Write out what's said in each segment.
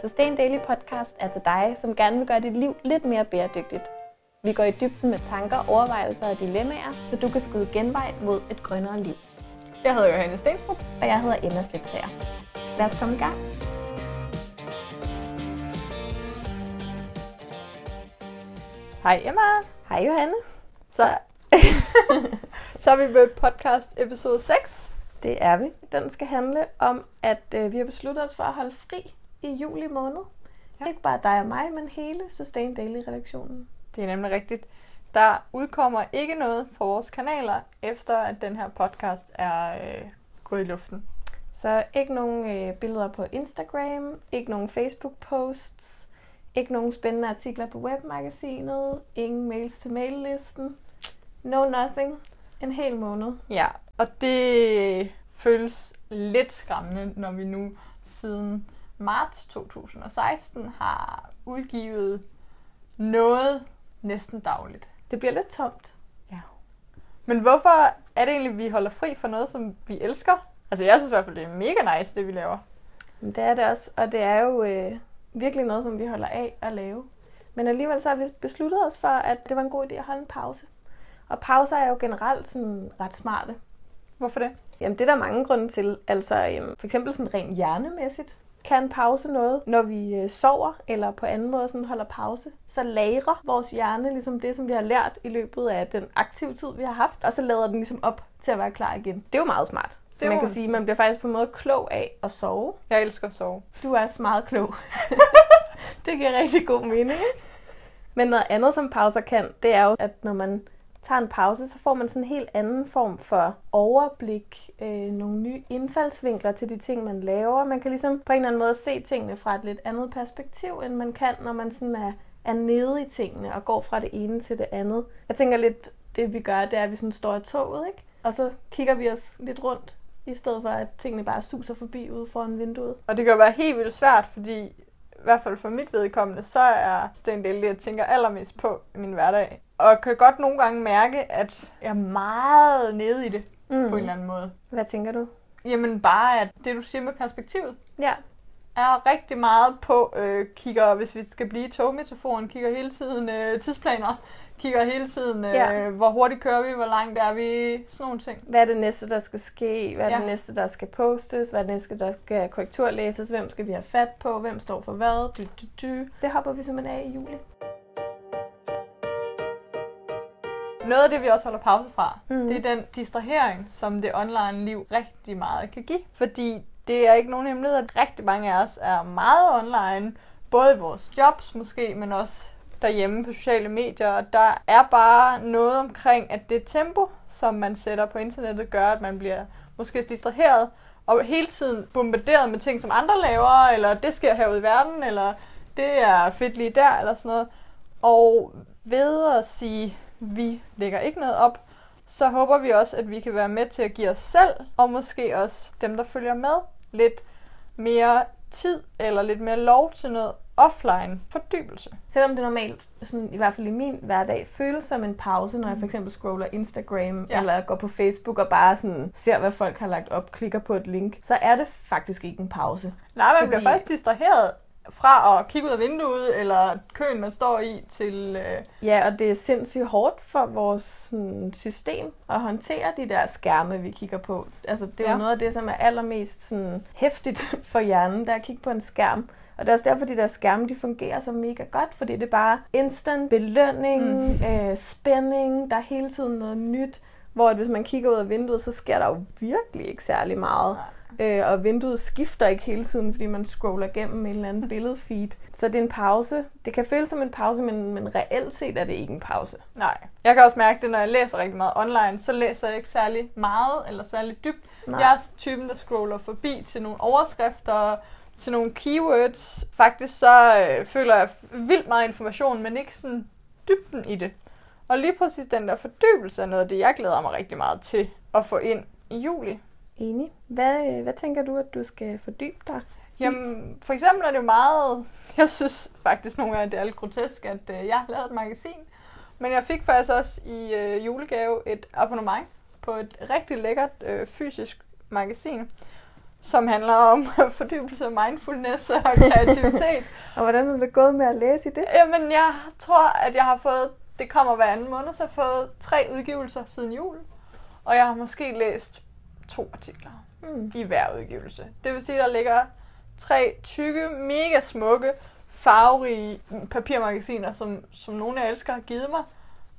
Sustain Daily Podcast er til dig, som gerne vil gøre dit liv lidt mere bæredygtigt. Vi går i dybden med tanker, overvejelser og dilemmaer, så du kan skyde genvej mod et grønnere liv. Jeg hedder Johanne Stenstrup. Og jeg hedder Emma Slipsager. Lad os komme i gang. Hej Emma. Hej Johanne. Så, så er vi ved podcast episode 6. Det er vi. Den skal handle om, at øh, vi har besluttet os for at holde fri i juli måned. Ja. Ikke bare dig og mig, men hele Sustain Daily-redaktionen. Det er nemlig rigtigt. Der udkommer ikke noget fra vores kanaler, efter at den her podcast er øh, gået i luften. Så ikke nogen øh, billeder på Instagram, ikke nogen Facebook-posts, ikke nogen spændende artikler på webmagasinet, ingen mails til maillisten. No nothing. En hel måned. Ja, og det føles lidt skræmmende, når vi nu siden marts 2016 har udgivet noget næsten dagligt. Det bliver lidt tomt. Ja. Men hvorfor er det egentlig, at vi holder fri for noget, som vi elsker? Altså jeg synes i hvert fald, det er mega nice, det vi laver. Men det er det også, og det er jo øh, virkelig noget, som vi holder af at lave. Men alligevel så har vi besluttet os for, at det var en god idé at holde en pause. Og pauser er jo generelt sådan ret smarte. Hvorfor det? Jamen det er der mange grunde til. Altså øhm, for eksempel sådan rent hjernemæssigt kan pause noget, når vi øh, sover eller på anden måde sådan holder pause, så lagrer vores hjerne ligesom det, som vi har lært i løbet af den aktive tid, vi har haft, og så lader den ligesom op til at være klar igen. Det er jo meget smart. Så man kan sige, at man bliver faktisk på en måde klog af at sove. Jeg elsker at sove. Du er også meget klog. det giver rigtig god mening. Men noget andet, som pauser kan, det er jo, at når man tager en pause, så får man sådan en helt anden form for overblik, øh, nogle nye indfaldsvinkler til de ting, man laver. Man kan ligesom på en eller anden måde se tingene fra et lidt andet perspektiv, end man kan, når man sådan er, er nede i tingene og går fra det ene til det andet. Jeg tænker lidt, det vi gør, det er, at vi sådan står i toget, ikke? Og så kigger vi os lidt rundt, i stedet for at tingene bare suser forbi ude foran vinduet. Og det kan være helt vildt svært, fordi i hvert fald for mit vedkommende, så er det en del det, jeg tænker allermest på i min hverdag. Og kan godt nogle gange mærke, at jeg er meget nede i det mm. på en eller anden måde. Hvad tænker du? Jamen bare, at det du siger med perspektivet, ja. er rigtig meget på, øh, kigger, hvis vi skal blive i togmetaforen, kigger hele tiden øh, tidsplaner, kigger hele tiden, øh, ja. hvor hurtigt kører vi, hvor langt er vi, sådan nogle ting. Hvad er det næste, der skal ske? Hvad er ja. det næste, der skal postes? Hvad er det næste, der skal korrekturlæses? Hvem skal vi have fat på? Hvem står for hvad? Du, du, du. Det hopper vi simpelthen af i juli. Noget af det, vi også holder pause fra, mm. det er den distrahering, som det online liv rigtig meget kan give. Fordi det er ikke nogen hemmelighed, at rigtig mange af os er meget online, både i vores jobs måske, men også derhjemme på sociale medier. Og der er bare noget omkring, at det tempo, som man sætter på internettet, gør, at man bliver måske distraheret og hele tiden bombarderet med ting, som andre laver, eller det sker herude i verden, eller det er fedt lige der, eller sådan noget. Og ved at sige, vi lægger ikke noget op, så håber vi også, at vi kan være med til at give os selv, og måske også dem, der følger med, lidt mere tid eller lidt mere lov til noget offline fordybelse. Selvom det normalt, sådan, i hvert fald i min hverdag, føles som en pause, når jeg for eksempel scroller Instagram ja. eller går på Facebook og bare sådan ser, hvad folk har lagt op, klikker på et link, så er det faktisk ikke en pause. Nej, man fordi... bliver faktisk distraheret fra at kigge ud af vinduet, eller køen, man står i, til... Øh... Ja, og det er sindssygt hårdt for vores sådan, system at håndtere de der skærme, vi kigger på. Altså, det er ja. jo noget af det, som er allermest sådan, hæftigt for hjernen, der at kigge på en skærm. Og det er også derfor, de der skærme, de fungerer så mega godt, fordi det er bare instant belønning, mm. øh, spænding, der er hele tiden noget nyt. Hvor at hvis man kigger ud af vinduet, så sker der jo virkelig ikke særlig meget. Nej. Øh, og vinduet skifter ikke hele tiden, fordi man scroller igennem en eller anden billedfeed. Så det er en pause. Det kan føles som en pause, men, men reelt set er det ikke en pause. Nej. Jeg kan også mærke det, når jeg læser rigtig meget online, så læser jeg ikke særlig meget eller særlig dybt. Nej. Jeg er typen, der scroller forbi til nogle overskrifter, til nogle keywords. Faktisk så øh, føler jeg vildt meget information, men ikke sådan dybden i det. Og lige præcis den der fordybelse er noget af det, jeg glæder mig rigtig meget til at få ind i juli. Enig. Hvad, hvad tænker du, at du skal fordybe dig? Jamen, for eksempel er det jo meget... Jeg synes faktisk nogle gange, det er lidt grotesk, at øh, jeg har lavet et magasin. Men jeg fik faktisk også i øh, julegave et abonnement på et rigtig lækkert øh, fysisk magasin, som handler om fordybelse af mindfulness og kreativitet. og hvordan er det gået med at læse i det? Jamen, jeg tror, at jeg har fået, det kommer hver anden måned, så jeg har fået tre udgivelser siden jul. Og jeg har måske læst to artikler mm. i hver udgivelse. Det vil sige, at der ligger tre tykke, mega smukke, farverige papirmagasiner, som, som nogle af elsker har givet mig,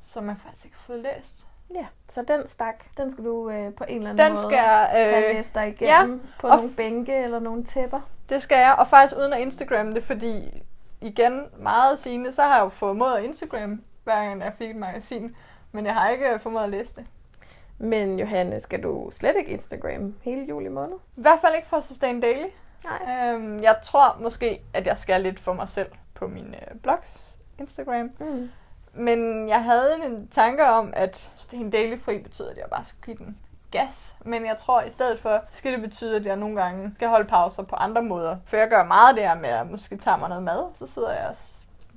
som jeg faktisk ikke har fået læst. Ja, så den stak, den skal du øh, på en eller anden den måde skal, øh, have læst dig igennem ja, på nogle bænke eller nogle tæpper. Det skal jeg, og faktisk uden at Instagram det, fordi igen, meget sigende, så har jeg jo formået at Instagram, hver gang jeg fik et magasin, men jeg har ikke formået at læse det. Men Johanne, skal du slet ikke Instagram hele juli måned? I hvert fald ikke for Sustain Daily. Nej. Øhm, jeg tror måske, at jeg skal lidt for mig selv på min øh, blogs Instagram. Mm. Men jeg havde en tanke om, at Sustain Daily fri betyder, at jeg bare skulle give den gas. Men jeg tror, at i stedet for, skal det betyde, at jeg nogle gange skal holde pauser på andre måder. For jeg gør meget det her med, at måske tager mig noget mad, så sidder jeg og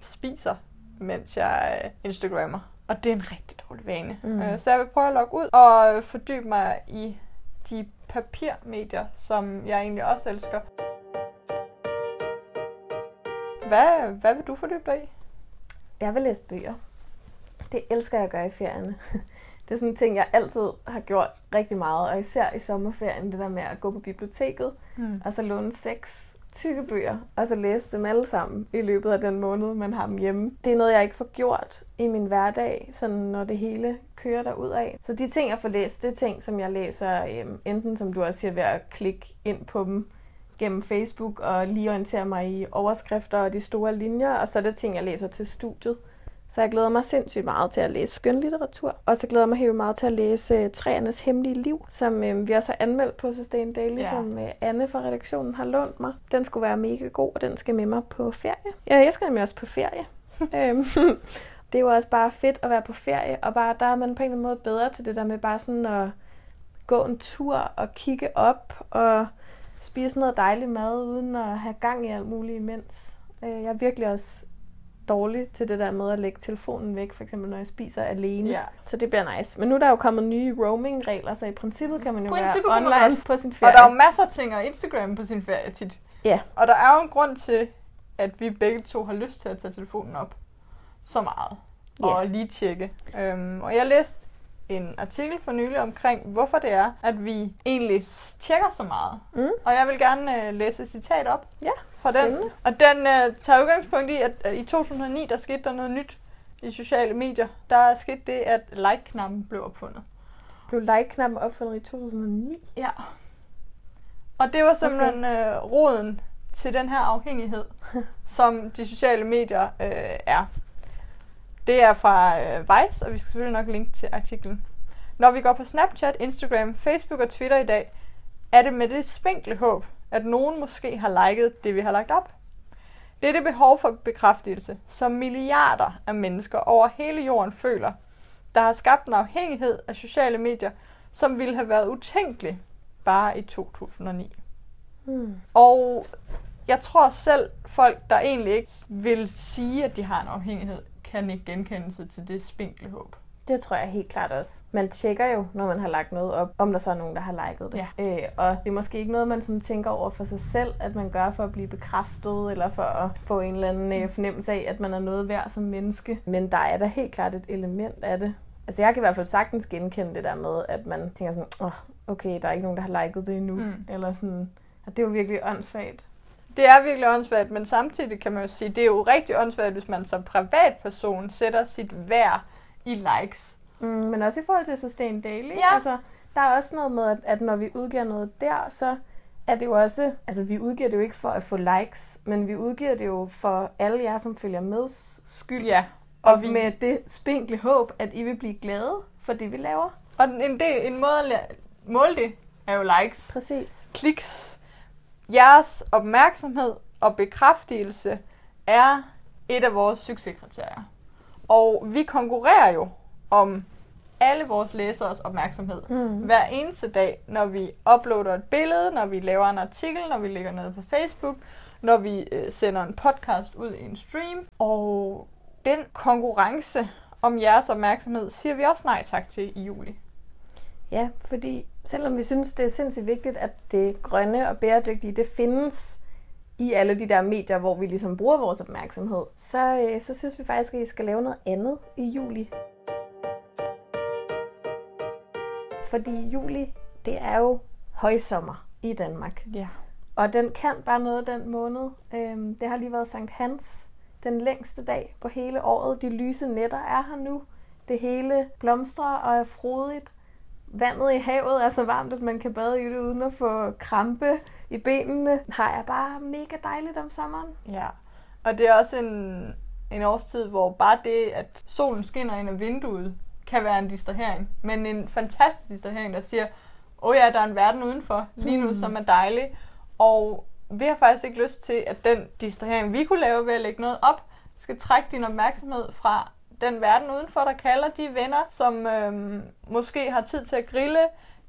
spiser, mens jeg øh, Instagrammer. Og det er en rigtig dårlig vane. Mm. Øh, så jeg vil prøve at logge ud og fordybe mig i de papirmedier, som jeg egentlig også elsker. Hvad, hvad vil du fordybe dig i? Jeg vil læse bøger. Det elsker jeg at gøre i ferierne. Det er sådan en ting, jeg altid har gjort rigtig meget, og især i sommerferien, det der med at gå på biblioteket, mm. og så låne seks tykke bøger, og så læse dem alle sammen i løbet af den måned, man har dem hjemme. Det er noget, jeg ikke får gjort i min hverdag, sådan når det hele kører derud af. Så de ting, jeg får læst, det er ting, som jeg læser øhm, enten, som du også siger, ved at klikke ind på dem gennem Facebook og lige orientere mig i overskrifter og de store linjer, og så er det ting, jeg læser til studiet. Så jeg glæder mig sindssygt meget til at læse skønlitteratur. Og så glæder jeg mig helt meget til at læse Træernes Hemmelige Liv, som øh, vi også har anmeldt på Sustain Daily, ja. som øh, Anne fra redaktionen har lånt mig. Den skulle være mega god, og den skal med mig på ferie. Ja, jeg skal nemlig også på ferie. Øhm, det er jo også bare fedt at være på ferie, og bare der er man på en eller anden måde bedre til det der med bare sådan at gå en tur og kigge op og spise noget dejlig mad, uden at have gang i alt muligt imens. Øh, jeg er virkelig også dårlig til det der med at lægge telefonen væk, for eksempel når jeg spiser alene. Ja. Så det bliver nice. Men nu er der jo kommet nye roaming-regler, så i princippet kan man jo være online man på sin ferie. Og der er jo masser af ting at Instagram på sin ferie tit. Ja. Og der er jo en grund til, at vi begge to har lyst til at tage telefonen op så meget. Ja. Og lige tjekke. Øhm, og jeg læste en artikel for nylig omkring, hvorfor det er, at vi egentlig tjekker så meget. Mm. Og jeg vil gerne øh, læse et citat op Ja, fra den. Og den øh, tager udgangspunkt i, at, at i 2009, der skete der noget nyt i sociale medier. Der skete det, at like-knappen blev opfundet. Blev like-knappen opfundet i 2009? Ja. Og det var simpelthen okay. øh, roden til den her afhængighed, som de sociale medier øh, er. Det er fra øh, Vice, og vi skal selvfølgelig nok linke til artiklen. Når vi går på Snapchat, Instagram, Facebook og Twitter i dag, er det med det spinkle håb, at nogen måske har liket det, vi har lagt op. Det er det behov for bekræftelse, som milliarder af mennesker over hele jorden føler, der har skabt en afhængighed af sociale medier, som ville have været utænkelig bare i 2009. Hmm. Og jeg tror selv, folk, der egentlig ikke vil sige, at de har en afhængighed, kan ikke genkende sig til det spinkle håb. Det tror jeg helt klart også. Man tjekker jo, når man har lagt noget op, om der så er nogen, der har liket det. Ja. Øh, og det er måske ikke noget, man sådan tænker over for sig selv, at man gør for at blive bekræftet, eller for at få en eller anden øh, fornemmelse af, at man er noget værd som menneske. Men der er da helt klart et element af det. Altså jeg kan i hvert fald sagtens genkende det der med, at man tænker sådan, åh, oh, okay, der er ikke nogen, der har liket det endnu. Mm. Eller sådan, at det er jo virkelig åndssvagt. Det er virkelig åndssvagt, men samtidig kan man jo sige, det er jo rigtig åndssvagt, hvis man som privatperson sætter sit værd i likes. Mm, men også i forhold til Sustain Daily. Ja. Altså, der er også noget med, at, når vi udgiver noget der, så er det jo også... Altså, vi udgiver det jo ikke for at få likes, men vi udgiver det jo for alle jer, som følger med skyld. Ja, Og, og, vi, med det spinkle håb, at I vil blive glade for det, vi laver. og en, del, en måde at måle det er jo likes. Præcis. kliks. Jeres opmærksomhed og bekræftelse er et af vores succeskriterier. Og vi konkurrerer jo om alle vores læseres opmærksomhed Mm. hver eneste dag, når vi uploader et billede, når vi laver en artikel, når vi lægger noget på Facebook, når vi øh, sender en podcast ud i en stream. Og den konkurrence om jeres opmærksomhed siger vi også nej tak til i juli. Ja, fordi selvom vi synes, det er sindssygt vigtigt, at det grønne og bæredygtige, det findes i alle de der medier, hvor vi ligesom bruger vores opmærksomhed, så, øh, så synes vi faktisk, at I skal lave noget andet i juli. Fordi juli, det er jo højsommer i Danmark. Ja. Og den kan bare noget den måned. Øhm, det har lige været Sankt Hans, den længste dag på hele året. De lyse nætter er her nu. Det hele blomstrer og er frodigt. Vandet i havet er så varmt, at man kan bade i det uden at få krampe i benene. Har jeg bare mega dejligt om sommeren. Ja, og det er også en, en årstid, hvor bare det, at solen skinner ind ad vinduet, kan være en distrahering. Men en fantastisk distrahering, der siger, åh oh ja, der er en verden udenfor lige nu, mm. som er dejlig. Og vi har faktisk ikke lyst til, at den distrahering, vi kunne lave ved at lægge noget op, skal trække din opmærksomhed fra den verden udenfor, der kalder de venner, som øhm, måske har tid til at grille,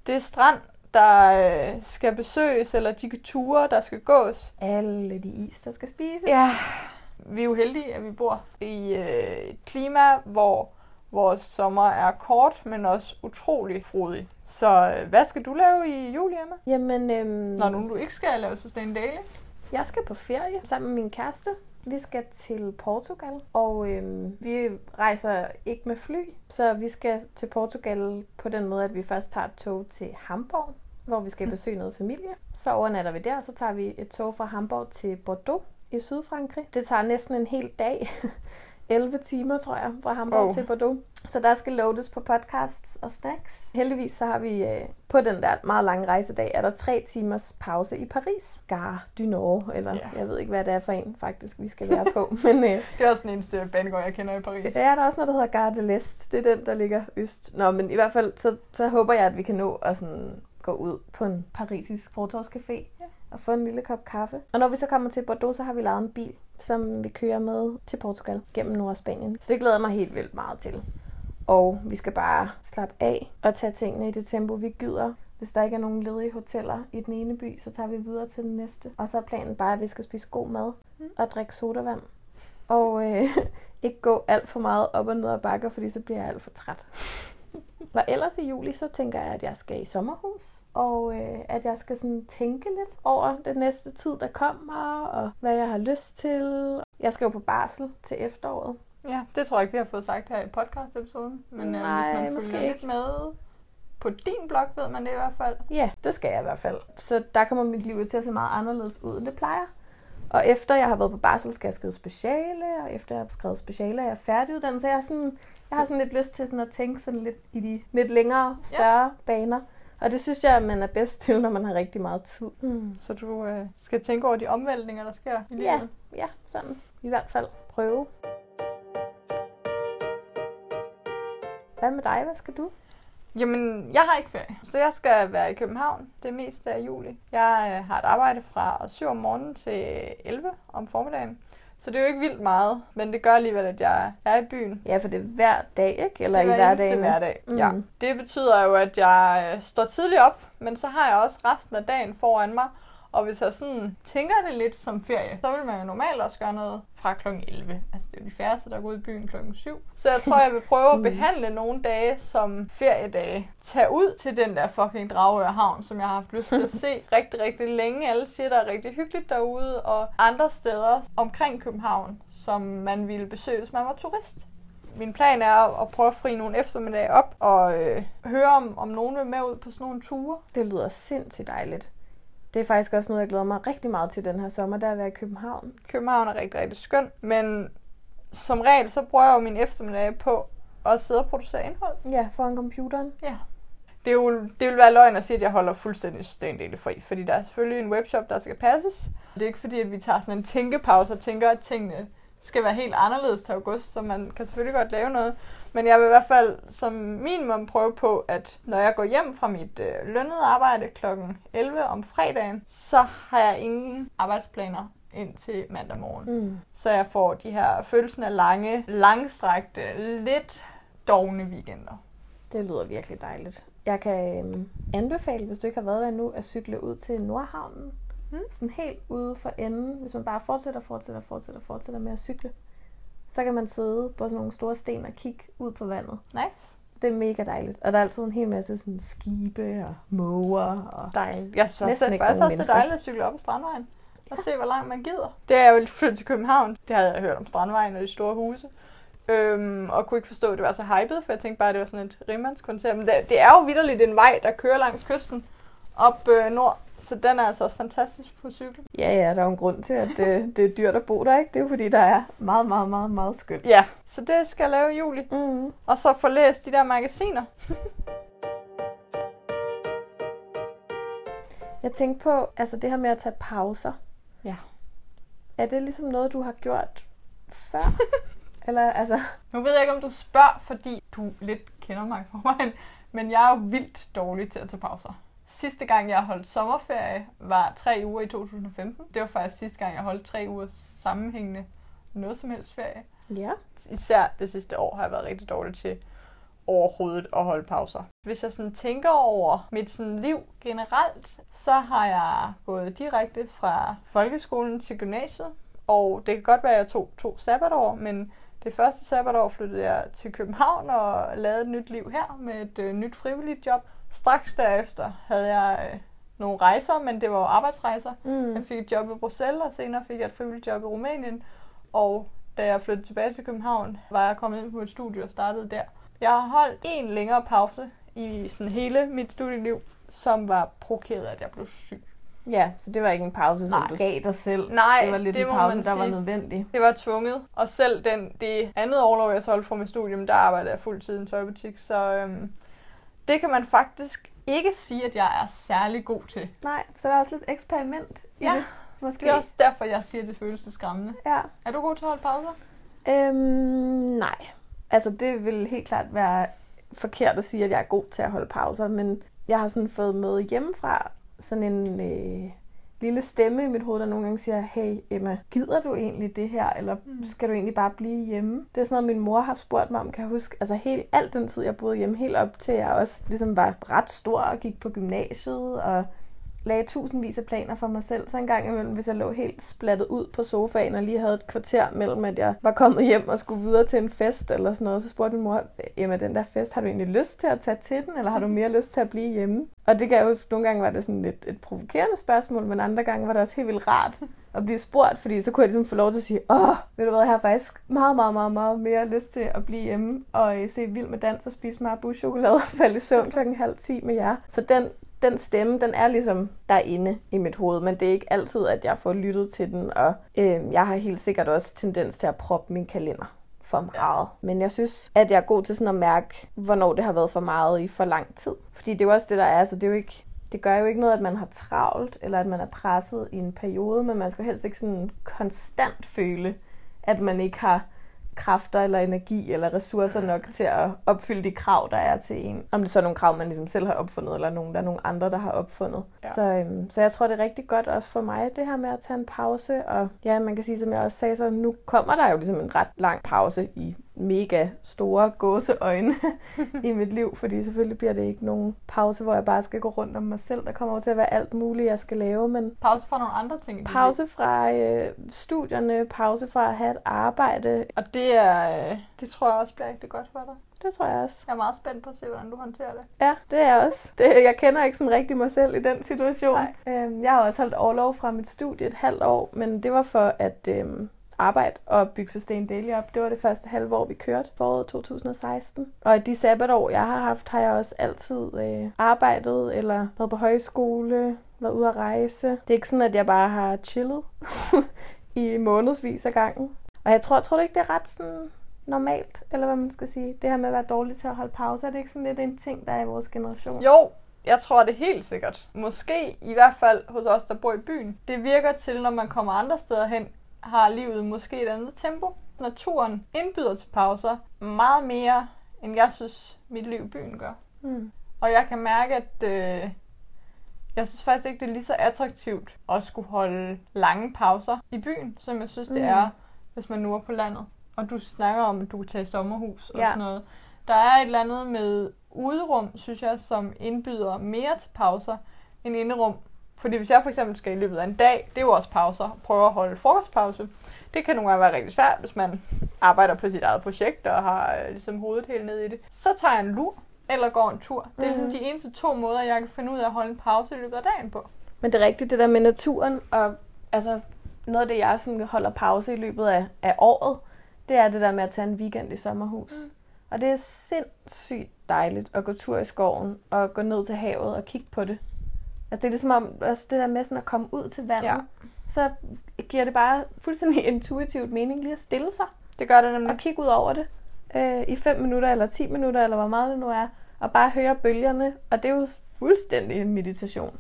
det strand, der øh, skal besøges, eller de ture, der skal gås. Alle de is, der skal spises. Ja, vi er jo heldige, at vi bor i øh, et klima, hvor vores sommer er kort, men også utrolig frodig. Så øh, hvad skal du lave i juli, Emma? Jamen, øhm, Når nu du ikke skal lave Sustain Daily? jeg skal på ferie sammen med min kæreste. Vi skal til Portugal, og øhm, vi rejser ikke med fly, så vi skal til Portugal på den måde, at vi først tager et tog til Hamburg, hvor vi skal besøge noget familie. Så overnatter vi der, så tager vi et tog fra Hamburg til Bordeaux i Sydfrankrig. Det tager næsten en hel dag. 11 timer, tror jeg, fra Hamburg Oh. oh. til Bordeaux. Så der skal loades på podcasts og snacks. Heldigvis så har vi øh, på den der meget lange rejsedag, er der tre timers pause i Paris. Gare du Nord, eller Ja. jeg ved ikke, hvad det er for en faktisk, vi skal være på. Men øh, Det er også den eneste banegård, jeg kender i Paris. ja, der er også noget, der hedder Gare de l'Est. Det er den, der ligger øst. Nå, men i hvert fald, så, så håber jeg, at vi kan nå at sådan gå ud på en parisisk fortorvscafé Ja. og få en lille kop kaffe. Og når vi så kommer til Bordeaux, så har vi lavet en bil, som vi kører med til Portugal gennem Nordspanien. Så det glæder jeg mig helt vildt meget til. Og vi skal bare slappe af og tage tingene i det tempo, vi gider. Hvis der ikke er nogen ledige hoteller i den ene by, så tager vi videre til den næste. Og så er planen bare, at vi skal spise god mad og drikke sodavand. Og øh, ikke gå alt for meget op og ned ad bakker, fordi så bliver jeg alt for træt. Og ellers i juli, så tænker jeg, at jeg skal i sommerhus, og øh, at jeg skal sådan tænke lidt over den næste tid, der kommer, og hvad jeg har lyst til. Jeg skal jo på barsel til efteråret. Ja, det tror jeg ikke, vi har fået sagt her i podcast-episoden. Men Nej, øh, hvis man måske følger ikke. med på din blog, ved man det i hvert fald. Ja, det skal jeg i hvert fald. Så der kommer mit liv til at se meget anderledes ud, end det plejer. Og efter jeg har været på barsel, skal jeg skrive speciale, og efter jeg har skrevet speciale, er jeg færdiguddannet. Så jeg har, sådan, jeg har sådan lidt lyst til sådan at tænke sådan lidt i de lidt længere, større ja. baner. Og det synes jeg, man er bedst til, når man har rigtig meget tid. Hmm. Så du øh, skal tænke over de omvæltninger, der sker i livet. Ja, ja, sådan. I hvert fald prøve. Hvad med dig? Hvad skal du? Jamen, jeg har ikke ferie, så jeg skal være i København det meste af juli. Jeg øh, har et arbejde fra 7 om morgenen til 11 om formiddagen. Så det er jo ikke vildt meget, men det gør alligevel, at jeg er i byen. Ja, for det er hver dag, ikke? Eller Det i er hver eneste hverdagen? hverdag. Mm. Ja. Det betyder jo, at jeg øh, står tidligt op, men så har jeg også resten af dagen foran mig. Og hvis jeg sådan tænker det lidt som ferie, så vil man jo normalt også gøre noget fra kl. 11. Altså det er jo de færreste, der går ud i byen kl. 7. Så jeg tror, jeg vil prøve at Mm. behandle nogle dage som feriedage. Tag ud til den der fucking Dragør Havn, som jeg har haft lyst til at se rigtig, rigtig længe. Alle siger, der er rigtig hyggeligt derude. Og andre steder omkring København, som man ville besøge, hvis man var turist. Min plan er at prøve at fri nogle eftermiddage op og øh, høre, om, om nogen vil med ud på sådan nogle ture. Det lyder sindssygt dejligt. Det er faktisk også noget, jeg glæder mig rigtig meget til den her sommer, der at være i København. København er rigtig, rigtig skøn, men som regel så bruger jeg jo min eftermiddag på at sidde og producere indhold. Ja, foran computeren. Ja. Det, er jo, det vil være løgn at sige, at jeg holder fuldstændig systemdele fri, fordi der er selvfølgelig en webshop, der skal passes. Det er ikke fordi, at vi tager sådan en tænkepause og tænker, at tingene skal være helt anderledes til august, så man kan selvfølgelig godt lave noget. Men jeg vil i hvert fald som minimum prøve på, at når jeg går hjem fra mit øh, lønnede arbejde kl. 11 om fredagen, så har jeg ingen arbejdsplaner indtil mandag morgen. Mm. Så jeg får de her følelsen af lange, langstrakte, lidt dogne weekender. Det lyder virkelig dejligt. Jeg kan øhm, anbefale, hvis du ikke har været der endnu, at cykle ud til Nordhavnen. Mm. Sådan helt ude for enden. Hvis man bare fortsætter, fortsætter, fortsætter, fortsætter med at cykle, så kan man sidde på sådan nogle store sten og kigge ud på vandet. Nice. Det er mega dejligt. Og der er altid en hel masse sådan skibe og måger. Og Dejligt. Jeg synes det er faktisk også det dejligt at cykle op ad Strandvejen. Og se, hvor langt man gider. Det er jo lidt flyttet til København. Det havde jeg hørt om Strandvejen og de store huse. Øhm, og kunne ikke forstå, at det var så hypet, for jeg tænkte bare, at det var sådan et rimandskvarter. Men det, det er jo vidderligt en vej, der kører langs kysten op øh, nord. Så den er altså også fantastisk på cykel. Ja, ja, der er jo en grund til, at det, det er dyrt at bo der, ikke? Det er jo fordi, der er meget, meget, meget, meget skønt. Ja, så det skal jeg lave i juli. Mm. Og så få læst de der magasiner. Jeg tænkte på, altså det her med at tage pauser. Ja. Er det ligesom noget, du har gjort før? Eller altså, Nu ved jeg ikke, om du spørger, fordi du lidt kender mig for mig, men jeg er jo vildt dårlig til at tage pauser. Sidste gang, jeg holdt sommerferie, var tre uger i 2015. Det var faktisk sidste gang, jeg holdt tre uger sammenhængende noget som helst ferie. ja. Især det sidste år har jeg været rigtig dårlig til overhovedet at holde pauser. Hvis jeg sådan tænker over mit sådan liv generelt, så har jeg gået direkte fra folkeskolen til gymnasiet. Og det kan godt være, at jeg tog to sabbatår, men det første sabbatår flyttede jeg til København og lavede et nyt liv her med et øh, nyt frivilligt job. Straks derefter havde jeg øh, nogle rejser, men det var jo arbejdsrejser. Mm. Jeg fik et job i Bruxelles, og senere fik jeg et frivilligt job i Rumænien. Og da jeg flyttede tilbage til København, var jeg kommet ind på et studie og startede der. Jeg har holdt en længere pause i sådan hele mit studieliv, som var provokeret, at jeg blev syg. Ja, så det var ikke en pause, som Nej. du gav dig selv. Nej, det var lidt det en pause, der var nødvendig. Det var tvunget. Og selv den, det andet overlov, jeg holdt fra mit studium, der arbejdede jeg fuldtid i en tøjbutik. Så øhm, det kan man faktisk ikke sige, at jeg er særlig god til. Nej, så der er også lidt eksperiment i Ja. det. Måske. Det er også derfor, jeg siger, at det føles lidt skræmmende. Ja. Er du god til at holde pauser? Øhm, nej. Altså, det vil helt klart være forkert at sige, at jeg er god til at holde pauser, men jeg har sådan fået med hjemmefra sådan en øh, lille stemme i mit hoved, der nogle gange siger, hey Emma, gider du egentlig det her, eller Mm. skal du egentlig bare blive hjemme? Det er sådan noget, min mor har spurgt mig om, kan jeg huske, altså helt alt den tid, jeg boede hjemme, helt op til jeg også ligesom var ret stor og gik på gymnasiet, og lagde tusindvis af planer for mig selv. Så en gang imellem, hvis jeg lå helt splattet ud på sofaen og lige havde et kvarter mellem, at jeg var kommet hjem og skulle videre til en fest eller sådan noget, så spurgte min mor, jamen den der fest, har du egentlig lyst til at tage til den, eller har du mere lyst til at blive hjemme? Og det kan jeg huske, nogle gange var det sådan lidt et provokerende spørgsmål, men andre gange var det også helt vildt rart at blive spurgt, fordi så kunne jeg ligesom få lov til at sige, åh, ved du hvad, jeg har faktisk meget, meget, meget, meget mere lyst til at blive hjemme og øh, se Vild med Dans og spise Marabu-chokolade og falde i søvn klokken halv ti med jer. Så den, den stemme, den er ligesom derinde i mit hoved, men det er ikke altid, at jeg får lyttet til den, og øh, jeg har helt sikkert også tendens til at proppe min kalender for meget. Men jeg synes, at jeg er god til sådan at mærke, hvornår det har været for meget i for lang tid. Fordi det er jo også det, der er. Altså, det, er jo ikke, det gør jo ikke noget, at man har travlt, eller at man er presset i en periode, men man skal helst ikke sådan konstant føle, at man ikke har kræfter eller energi eller ressourcer nok til at opfylde de krav, der er til en. Om det så er nogle krav, man ligesom selv har opfundet, eller nogen, der er nogle andre, der har opfundet. Ja. Så, øhm, så jeg tror, det er rigtig godt også for mig, det her med at tage en pause. Og ja, man kan sige, som jeg også sagde, så nu kommer der jo ligesom en ret lang pause i mega store gåseøjne i mit liv, fordi selvfølgelig bliver det ikke nogen pause, hvor jeg bare skal gå rundt om mig selv. Der kommer jo til at være alt muligt, jeg skal lave, men Pause fra nogle andre ting. pause fra øh, studierne, pause fra at have et arbejde, Og det er, øh, det tror jeg også bliver rigtig godt for dig. det tror jeg også. Jeg er meget spændt på at se, hvordan du håndterer det. Ja, det er jeg også. Det, jeg kender ikke sådan rigtig mig selv i den situation. Øhm, jeg har også holdt overlov fra mit studie et halvt år, men det var for at øhm, arbejde og bygge Sustain Daily op. Det var det første halve år, vi kørte foråret 2016. Og i de sabbatår, jeg har haft, har jeg også altid øh, arbejdet eller været på højskole, været ude at rejse. Det er ikke sådan, at jeg bare har chillet i månedsvis af gangen. Og jeg tror, tror du ikke, det er ret sådan normalt, eller hvad man skal sige. Det her med at være dårlig til at holde pause, er det ikke sådan lidt en ting, der er i vores generation? Jo, jeg tror det helt sikkert. Måske i hvert fald hos os, der bor i byen. Det virker til, når man kommer andre steder hen, har livet måske et andet tempo. Naturen indbyder til pauser meget mere, end jeg synes, mit liv i byen gør. Mm. Og jeg kan mærke, at øh, jeg synes faktisk ikke, det er lige så attraktivt at skulle holde lange pauser i byen, som jeg synes, det Mm. er, hvis man nu er på landet. Og du snakker om, at du kan tage sommerhus og Ja. sådan noget. Der er et eller andet med uderum, synes jeg, som indbyder mere til pauser end inderum. Fordi hvis jeg for eksempel skal i løbet af en dag, det er jo også pauser, prøve at holde frokostpause. Det kan nogle gange være rigtig svært, hvis man arbejder på sit eget projekt og har øh, ligesom hovedet helt ned i det. Så tager jeg en lur eller går en tur. Det er ligesom Mhm. de eneste to måder, jeg kan finde ud af at holde en pause i løbet af dagen på. Men det er rigtigt, det der med naturen, og altså, noget af det, jeg sådan holder pause i løbet af, af året, det er det der med at tage en weekend i sommerhus. Mm. Og det er sindssygt dejligt at gå tur i skoven, og gå ned til havet og kigge på det. Altså det er ligesom om, altså det der med sådan at komme ud til vandet, ja. så giver det bare fuldstændig intuitivt mening lige at stille sig Det gør det nemlig. og kigge ud over det øh, i 5 minutter eller 10 minutter, eller hvor meget det nu er, og bare høre bølgerne, og det er jo fuldstændig en meditation.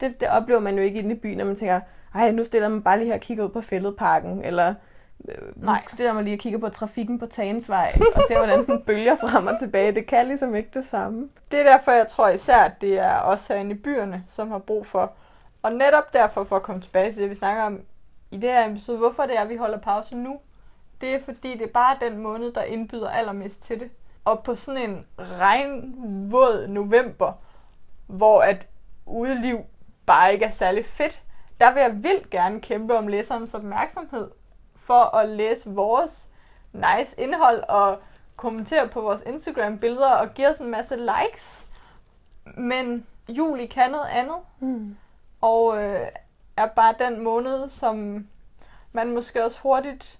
Det, det oplever man jo ikke inde i byen, når man tænker, ej, nu stiller man bare lige her og kigger ud på fældeparken, eller øh, Nej. stiller man lige og kigger på trafikken på Tagensvej, og ser, hvordan den bølger frem og tilbage. Det kan ligesom ikke det samme. Det er derfor, jeg tror især, at det er os herinde i byerne, som har brug for. Og netop derfor, for at komme tilbage til det, vi snakker om i det her episode, hvorfor det er, at vi holder pause nu. Det er fordi, det er bare den måned, der indbyder allermest til det. Og på sådan en regnvåd november, hvor at udeliv bare ikke er særlig fedt, der vil jeg vildt gerne kæmpe om læserens opmærksomhed for at læse vores nice indhold og kommentere på vores Instagram-billeder og give os en masse likes. Men juli kan noget andet, Mm. og øh, er bare den måned, som man måske også hurtigt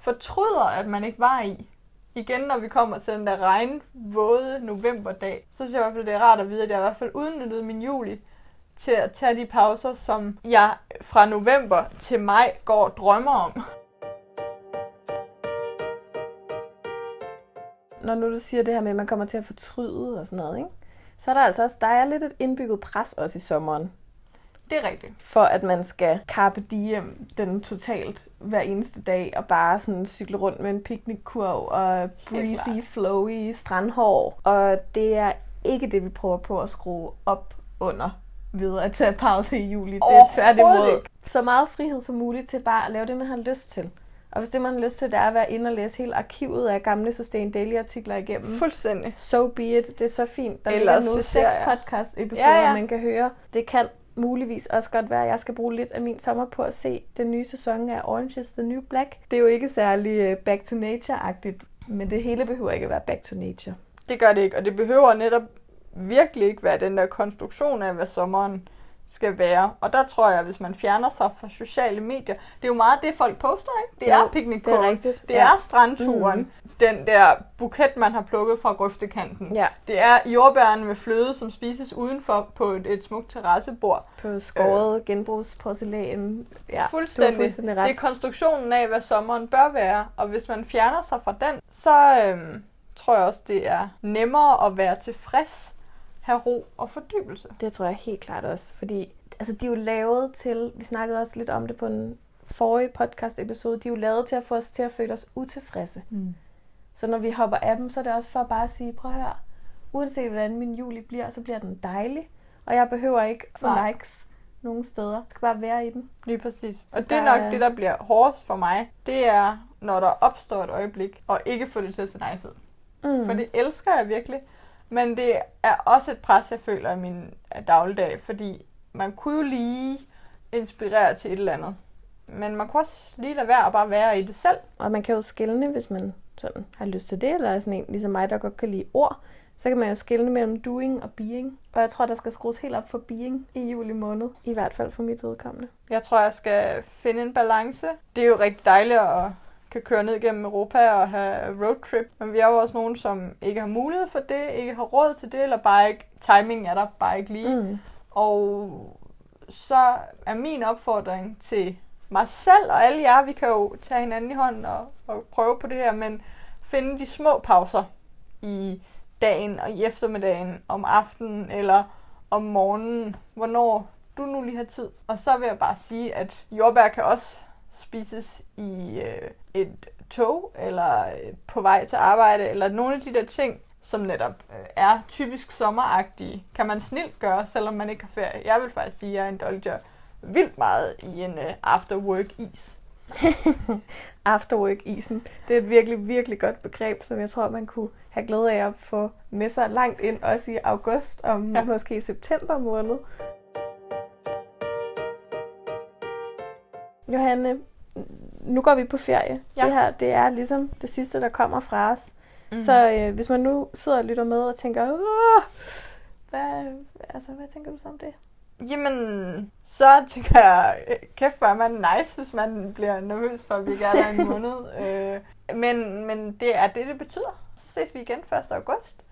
fortryder, at man ikke var i. Igen, når vi kommer til den der regnvåde novemberdag, så synes jeg i hvert fald, det er rart at vide, at jeg i hvert fald udnyttede min juli til at tage de pauser, som jeg fra november til maj går og drømmer om. Når nu du siger det her med, at man kommer til at fortryde og sådan noget, ikke? så er der altså også, der er lidt et indbygget pres også i sommeren. Det er rigtigt. for at man skal carpe diem den totalt hver eneste dag, og bare sådan cykle rundt med en picnickurv og breezy, flowy strandhår. Og det er ikke det, vi prøver på at skrue op under ved at tage pause i juli. Det er tværtimod så meget frihed som muligt til bare at lave det, man har lyst til. Og hvis det, man har lyst til, det er at være inde og læse hele arkivet af gamle Sustain Daily-artikler igennem, Fuldstændig. so be it. Det er så fint. Der Ellers ligger nu seks Ja, ja, ja. ja. man kan høre. Det kan muligvis også godt være, at jeg skal bruge lidt af min sommer på at se den nye sæson af Orange is the New Black. Det er jo ikke særlig øh, back to nature-agtigt, men det hele behøver ikke at være back to nature. Det gør det ikke, og det behøver netop virkelig ikke være den der konstruktion af, hvad sommeren skal være. Og der tror jeg, hvis man fjerner sig fra sociale medier, det er jo meget det, folk poster, ikke? Det Jo, er picnic det er rigtigt. Det Ja. er strandturen. Mm. Den der buket, man har plukket fra grøftekanten. Ja, Det er jordbærne med fløde, som spises udenfor på et, et smukt terrassebord. på skåret genbrugsporcelæn. Ja, fuldstændig. fuldstændig ret. Det er konstruktionen af, hvad sommeren bør være. Og hvis man fjerner sig fra den, så øhm, tror jeg også, det er nemmere at være tilfreds, have ro og fordybelse. Det tror jeg helt klart også, fordi altså, de er jo lavet til, vi snakkede også lidt om det på en forrige podcast episode, de er jo lavet til at få os til at føle os utilfredse. Mm. Så når vi hopper af dem, så er det også for bare at sige, prøv at høre, uanset hvordan min juli bliver, så bliver den dejlig. Og jeg behøver ikke få Nej. likes nogen steder. Jeg skal bare være i den. Lige præcis. Så Og det er nok er- det, der bliver hårdest for mig. Det er, når der opstår et øjeblik, og ikke få det til at se nice ud. Mm. For det elsker jeg virkelig. Men det er også et pres, jeg føler i min dagligdag, fordi man kunne jo lige inspirere til et eller andet. Men man kunne også lige lade være at bare være i det selv. Og man kan jo skille, hvis man sådan har lyst til det, eller er sådan en, ligesom mig, der godt kan lide ord, så kan man jo skille mellem doing og being. Og jeg tror, der skal skrues helt op for being i juli måned. I hvert fald for mit vedkommende. Jeg tror, jeg skal finde en balance. Det er jo rigtig dejligt at kan køre ned gennem Europa og have roadtrip. Men vi er jo også nogen, som ikke har mulighed for det, ikke har råd til det, eller bare ikke, timingen er der bare ikke lige. Mm. Og så er min opfordring til mig selv og alle jer, vi kan jo tage hinanden i hånden og, og prøve på det her, men finde de små pauser i dagen og i eftermiddagen, om aftenen eller om morgenen, hvornår du nu lige har tid. Og så vil jeg bare sige, at jordbær kan også spises i øh, et tog, eller øh, på vej til arbejde, eller nogle af de der ting, som netop øh, er typisk sommeragtige, kan man snilt gøre, selvom man ikke har ferie. Jeg vil faktisk sige, at jeg indulger vildt meget i en øh, after-work-is. Afterwork-isen. Det er et virkelig, virkelig godt begreb, som jeg tror, man kunne have glæde af at få med sig langt ind, også i august og Ja. ja. måske september måned. Johanne, nu går vi på ferie. Ja. Det her, det er ligesom det sidste, der kommer fra os. Mhm. Mm. Så øh, hvis man nu sidder og lytter med og tænker, Åh, hvad, altså, hvad tænker du så om det? Jamen, så tænker jeg, kæft hvor er man nice, hvis man bliver nervøs for, at vi ikke er der en måned. Øh, men, men det er det, det betyder. Så ses vi igen 1. august,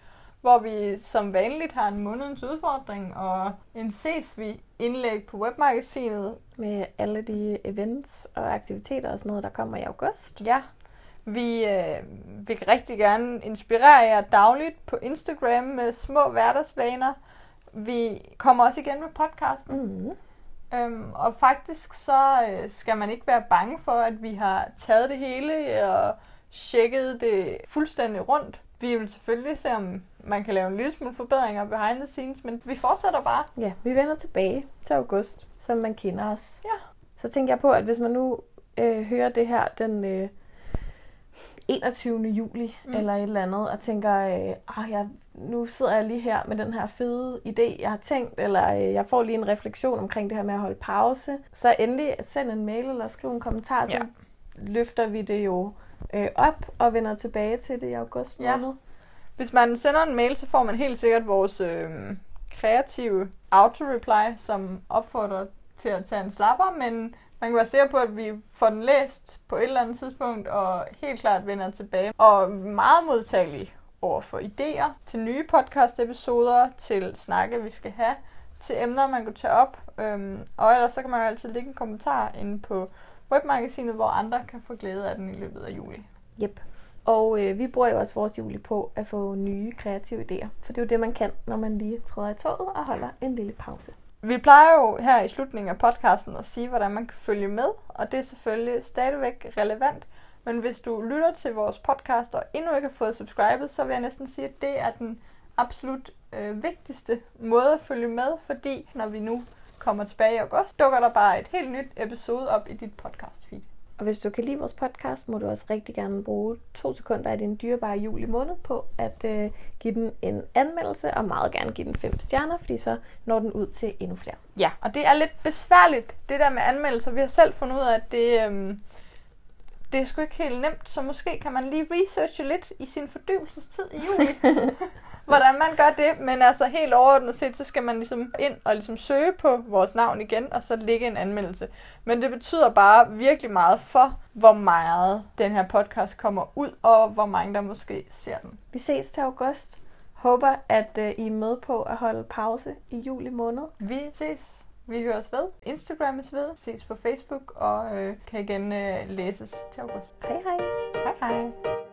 hvor vi som vanligt har en månedens udfordring, og en ses vi indlæg på webmagasinet. Med alle de events og aktiviteter og sådan noget, der kommer i august. Ja, vi øh, vil rigtig gerne inspirere jer dagligt på Instagram med små hverdagsvaner. Vi kommer også igen med podcasten. Mm. Øhm, og faktisk så øh, skal man ikke være bange for, at vi har taget det hele og tjekket det fuldstændig rundt. Vi vil selvfølgelig se, om man kan lave en lille smule forbedringer behind the scenes, men vi fortsætter bare. Ja, vi vender tilbage til august, som man kender os. Ja. Så tænker jeg på, at hvis man nu øh, hører det her den øh, 21. juli Mm. eller et eller andet, og tænker, øh, ah, jeg, nu sidder jeg lige her med den her fede idé, jeg har tænkt, eller øh, jeg får lige en refleksion omkring det her med at holde pause, så endelig send en mail eller skriv en kommentar, så Ja. løfter vi det jo øh, op og vender tilbage til det i august Ja. måned. Hvis man sender en mail, så får man helt sikkert vores øh, kreative auto-reply, som opfordrer til at tage en slapper, men man kan være sikker på, at vi får den læst på et eller andet tidspunkt, og helt klart vender tilbage. Og meget modtagelige over for idéer til nye podcast-episoder, til snakke, vi skal have, til emner, man kan tage op. Øhm, og ellers så kan man jo altid lægge en kommentar inde på webmagasinet, hvor andre kan få glæde af den i løbet af juli. Yep. Og øh, vi bruger jo også vores juli på at få nye kreative idéer. For det er jo det, man kan, når man lige træder i toget og holder en lille pause. Vi plejer jo her i slutningen af podcasten at sige, hvordan man kan følge med, og det er selvfølgelig stadigvæk relevant. Men hvis du lytter til vores podcast og endnu ikke har fået subscribet, så vil jeg næsten sige, at det er den absolut øh, vigtigste måde at følge med, fordi når vi nu kommer tilbage i august, dukker der bare et helt nyt episode op i dit podcast feed. Og hvis du kan lide vores podcast, må du også rigtig gerne bruge to sekunder af din dyrebare juli måned på at øh, give den en anmeldelse, og meget gerne give den fem stjerner, fordi så når den ud til endnu flere. Ja, og det er lidt besværligt, det der med anmeldelser. Vi har selv fundet ud af, at det, øhm, det er sgu ikke helt nemt, så måske kan man lige researche lidt i sin fordybelsestid i juli, hvordan man gør det. Men altså helt overordnet set, så skal man ligesom ind og ligesom søge på vores navn igen, og så lægge en anmeldelse. Men det betyder bare virkelig meget for, hvor meget den her podcast kommer ud, og hvor mange der måske ser den. Vi ses til august. Håber, at øh, I er med på at holde pause i juli måned. Vi ses. Vi høres ved. Instagrammes ved. Ses på Facebook og øh, kan igen øh, læses til august. Hej hej! Hej hej.